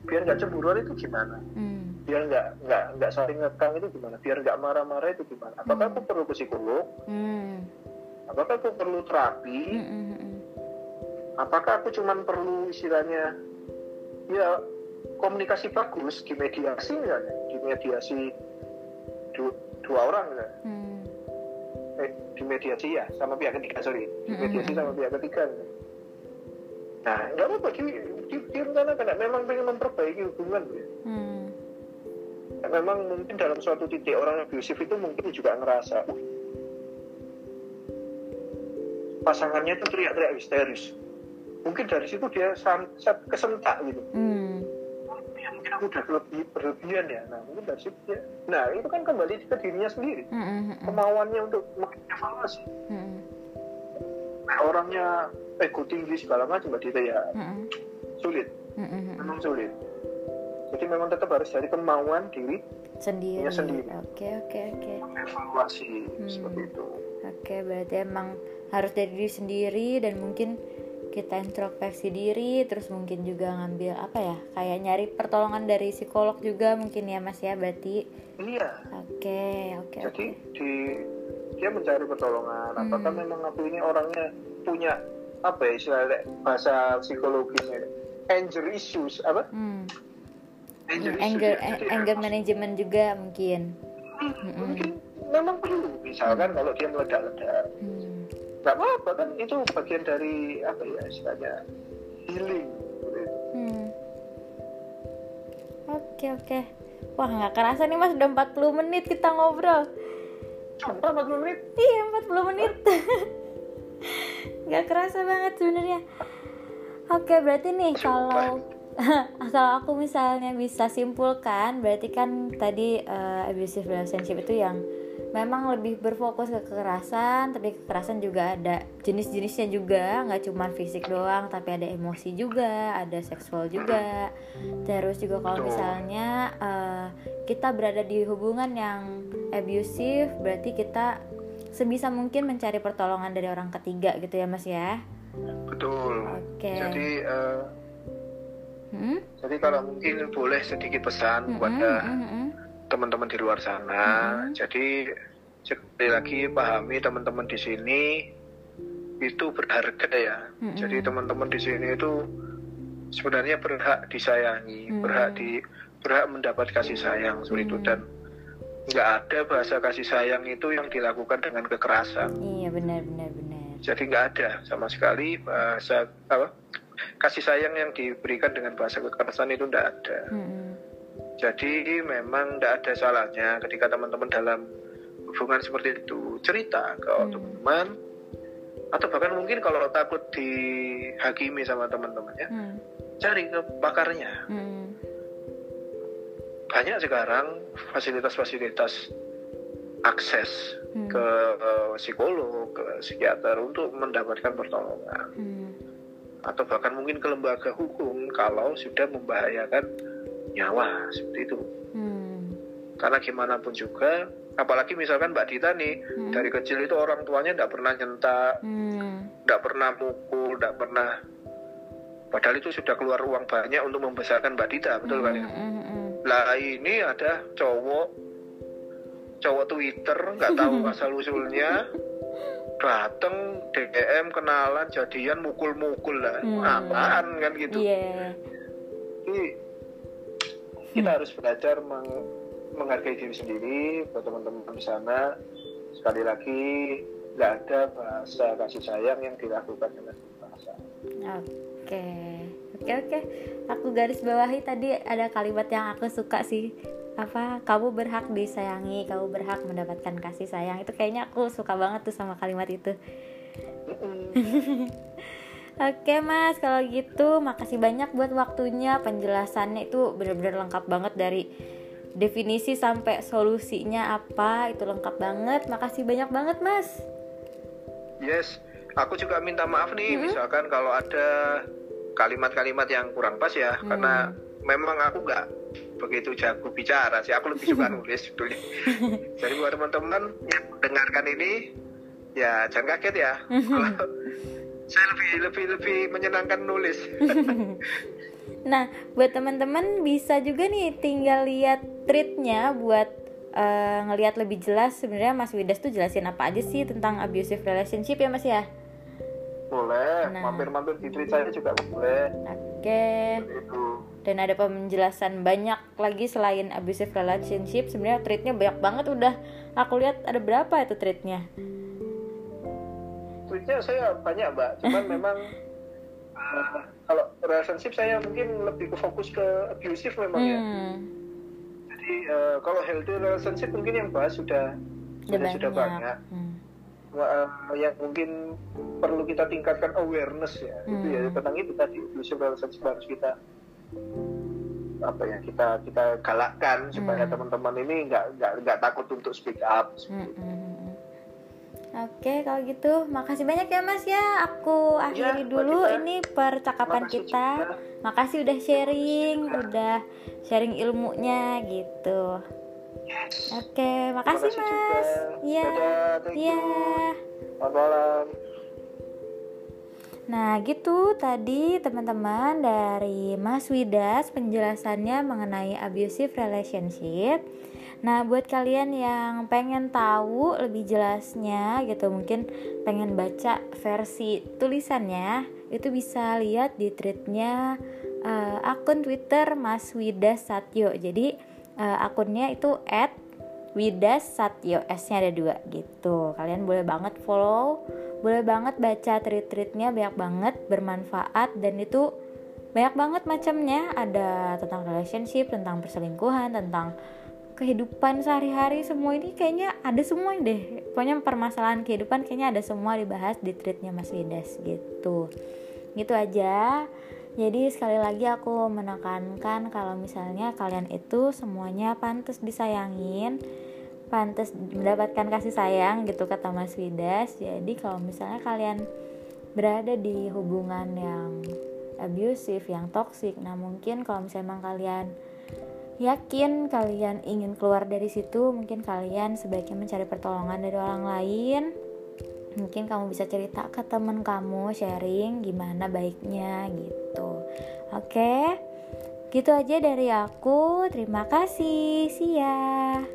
Biar nggak cemburuan itu gimana? Hmm, biar nggak nggak nggak saling ngekang itu gimana? Biar nggak marah-marah itu gimana? Apakah aku perlu psikolog? Hmm, apakah aku perlu terapi? Hmm, hmm, apakah aku cuman perlu istilahnya ya komunikasi bagus di mediasi misalnya di mediasi du- dua orang misalnya hmm, eh, di mediasi ya sama pihak ketiga sorry. Di mediasi sama pihak ketiga nah nggak apa-apa di, di, direncanakan Nah, memang pengen memperbaiki hubungan ya. hmm, Nah, memang mungkin dalam suatu titik orang abusif itu mungkin juga ngerasa "Wih, pasangannya itu teriak-teriak histeris mungkin dari situ dia sam- sa- kesentak gitu. Hmm, ya mungkin aku udah lebih berlebihan ya. Nah mungkin dari situ dia nah itu kan kembali ke dirinya sendiri. Hmm, hmm, hmm, kemauannya untuk mengevaluasi. Hmm, nah orangnya ego tinggi segala macam berarti itu ya. Hmm, sulit. Hmm, hmm, hmm. memang sulit. Jadi memang tetap harus dari kemauan diri sendiri. Iya, sendiri. oke oke oke. Evaluasi Hmm. seperti itu. Oke berarti emang harus dari diri sendiri dan mungkin kita introspeksi diri terus mungkin juga ngambil apa ya kayak nyari pertolongan dari psikolog juga mungkin ya mas ya berarti. Iya. Oke oke jadi oke. di dia mencari pertolongan. Hmm. apakah memang aku ini orangnya punya apa ya istilahnya bahasa psikologisnya anger issues apa? Hmm. anger issues anger ya. Jadi anger management juga mungkin. Hmm, mungkin memang perlu. Misalkan kalau dia meledak-ledak. Hmm. Nggak apa-apa kan itu bagian dari apa ya istilahnya healing. Hmm. Oke oke. Wah nggak kerasa nih mas udah 40 menit kita ngobrol. Cuma 40 menit Iya 40 menit. Nggak kerasa banget sebenarnya. Oke berarti nih kalau kalau aku misalnya bisa simpulkan berarti kan tadi eh, abusive relationship itu yang memang lebih berfokus ke kekerasan tapi kekerasan juga ada jenis-jenisnya juga. Nggak cuma fisik doang tapi ada emosi juga ada seksual juga. Terus juga kalau misalnya eh, kita berada di hubungan yang abusive berarti kita sebisa mungkin mencari pertolongan dari orang ketiga gitu ya mas ya? Betul. Oke. Jadi eh, Hmm? jadi kalau mungkin boleh sedikit pesan Mm-mm, kepada mm-mm, teman-teman di luar sana Mhm. jadi sekali lagi pahami teman-teman di sini itu berharga ya Mhm. jadi teman-teman di sini itu sebenarnya berhak disayangi Mhm. berhak di berhak mendapat kasih sayang seperti itu Hmm. dan nggak ada bahasa kasih sayang itu yang dilakukan dengan kekerasan iya benar benar benar jadi nggak ada sama sekali bahasa apa kasih sayang yang diberikan dengan bahasa kekerasan itu tidak ada Mm-mm. Jadi memang tidak ada salahnya ketika teman-teman dalam hubungan seperti itu cerita ke Hmm. teman atau bahkan mungkin kalau takut dihakimi sama teman-temannya Mm. cari ke pakarnya Mm. banyak sekarang fasilitas-fasilitas akses Hmm. ke eh, psikolog, ke psikiater untuk mendapatkan pertolongan Mm. atau bahkan mungkin ke lembaga hukum kalau sudah membahayakan nyawa seperti itu. Mm. Karena gimana pun juga, apalagi misalkan Mbak Dita nih Hmm. dari kecil itu orang tuanya tidak pernah nyentak, tidak pernah mukul, tidak pernah. Padahal itu sudah keluar uang banyak untuk membesarkan Mbak Dita, betul kan ya? Mm, mm, mm. Lah ini ada cowok cowok Twitter nggak tahu asal usulnya dateng DM kenalan jadian mukul-mukul lah Hmm. apaan kan gitu Iya. Jadi, kita harus belajar meng- menghargai diri sendiri buat teman-teman di sana sekali lagi nggak ada bahasa kasih sayang yang dilakukan dengan kekerasan Oke, oke oke. Aku garis bawahi tadi ada kalimat yang aku suka sih. Apa? Kamu berhak disayangi, kamu berhak mendapatkan kasih sayang. Itu kayaknya aku suka banget tuh sama kalimat itu. Oke mas, kalau gitu makasih banyak buat waktunya. Penjelasannya itu bener-bener lengkap banget dari definisi sampai solusinya apa Itu lengkap banget, makasih banyak banget mas. Yes, aku juga minta maaf nih, misalkan kalau ada kalimat-kalimat yang kurang pas ya, karena memang aku nggak begitu jago bicara sih, aku lebih suka nulis sebetulnya. Jadi buat teman-teman yang mendengarkan ini, ya jangan kaget ya. Saya lebih lebih lebih menyenangkan nulis. Nah, buat teman-teman bisa juga nih tinggal lihat treatnya buat eh, ngelihat lebih jelas sebenarnya Mas Widas tuh jelasin apa aja sih tentang abusive relationship ya Mas ya. boleh, Nah. mampir-mampir di tweet saya juga boleh. Oke. Itu. Dan ada penjelasan banyak lagi selain abusive relationship. Sebenarnya treatnya banyak banget udah. Aku lihat ada berapa itu treatnya. Tweetnya saya banyak mbak, cuman memang uh, kalau relationship saya mungkin lebih ke fokus ke abusive memang ya. Hmm. Jadi uh, kalau healthy relationship mungkin yang bahas sudah Udah sudah, sudah banyak. Hmm. Uh, yang mungkin perlu kita tingkatkan awareness ya. Itu ya Hmm. tentang itu tadi abusive relationship harus kita apa ya kita kita galakkan supaya Hmm. teman-teman ini nggak nggak nggak takut untuk speak up. Hmm, hmm, hmm. Oke, kalau gitu makasih banyak ya Mas ya. Aku akhiri Mbak dulu Dita. ini percakapan Makasih kita. juga. Makasih udah sharing, juga. udah sharing ilmunya gitu. Oke, makasih, Makasih Mas. Iya. Iya. you. Selamat malam. Nah, gitu tadi teman-teman dari Mas Widas penjelasannya mengenai abusive relationship. Nah, buat kalian yang pengen tahu lebih jelasnya gitu, mungkin pengen baca versi tulisannya, itu bisa lihat di tweetnya eh, akun Twitter Mas Widas Satyo. Jadi eh, akunnya itu @widas Satyo, S-nya ada dua gitu. Kalian boleh banget follow, boleh banget baca tweet-tweetnya banyak banget bermanfaat dan itu banyak banget macamnya. Ada tentang relationship, tentang perselingkuhan, tentang kehidupan sehari-hari semua ini kayaknya ada semua deh. Pokoknya permasalahan kehidupan kayaknya ada semua dibahas di tweetnya Mas Widas gitu. Gitu aja. Jadi sekali lagi aku menekankan kalau misalnya kalian itu semuanya pantas disayangin pantas mendapatkan kasih sayang gitu kata Mas Widas jadi kalau misalnya kalian berada di hubungan yang abusive yang toksik nah mungkin kalau misalnya emang kalian yakin kalian ingin keluar dari situ, mungkin kalian sebaiknya mencari pertolongan dari orang lain. Mungkin kamu bisa cerita ke temen kamu, sharing gimana baiknya gitu. Oke, gitu aja dari aku. Terima kasih. See ya.